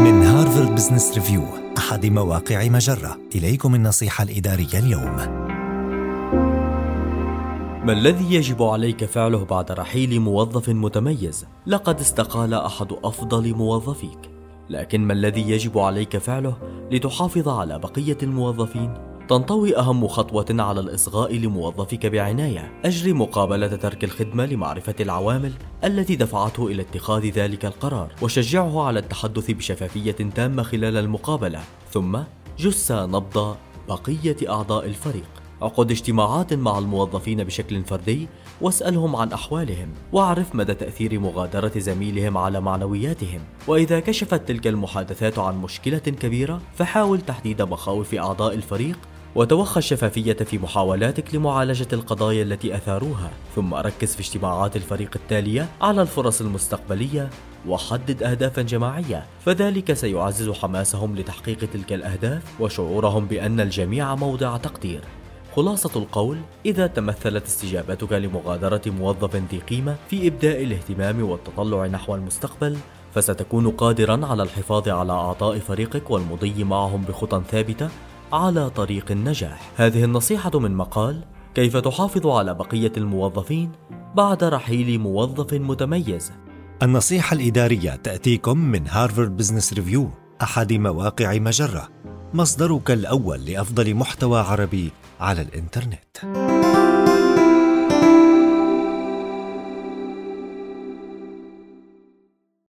من هارفارد بزنس ريفيو أحد مواقع مجرة إليكم النصيحة الإدارية اليوم ما الذي يجب عليك فعله بعد رحيل موظف متميز؟ لقد استقال أحد أفضل موظفيك لكن ما الذي يجب عليك فعله لتحافظ على بقية الموظفين؟ تنطوي أهم خطوة على الإصغاء لموظفك بعناية. أجري مقابلة ترك الخدمة لمعرفة العوامل التي دفعته إلى اتخاذ ذلك القرار وشجعه على التحدث بشفافية تامة خلال المقابلة. ثم جس نبض بقية أعضاء الفريق. عقد اجتماعات مع الموظفين بشكل فردي واسألهم عن أحوالهم وأعرف مدى تأثير مغادرة زميلهم على معنوياتهم. وإذا كشفت تلك المحادثات عن مشكلة كبيرة فحاول تحديد مخاوف أعضاء الفريق وتوخى الشفافية في محاولاتك لمعالجة القضايا التي أثاروها، ثم ركز في اجتماعات الفريق التالية على الفرص المستقبلية وحدد أهدافا جماعية، فذلك سيعزز حماسهم لتحقيق تلك الأهداف وشعورهم بأن الجميع موضع تقدير. خلاصة القول إذا تمثلت استجابتك لمغادرة موظف ذي قيمة في إبداء الاهتمام والتطلع نحو المستقبل فستكون قادرا على الحفاظ على أعضاء فريقك والمضي معهم بخطى ثابتة على طريق النجاح. هذه النصيحة من مقال كيف تحافظ على بقية الموظفين بعد رحيل موظف متميز؟ النصيحة الإدارية تأتيكم من هارفارد بزنس ريفيو أحد مواقع مجرة مصدرك الأول لأفضل محتوى عربي على الإنترنت.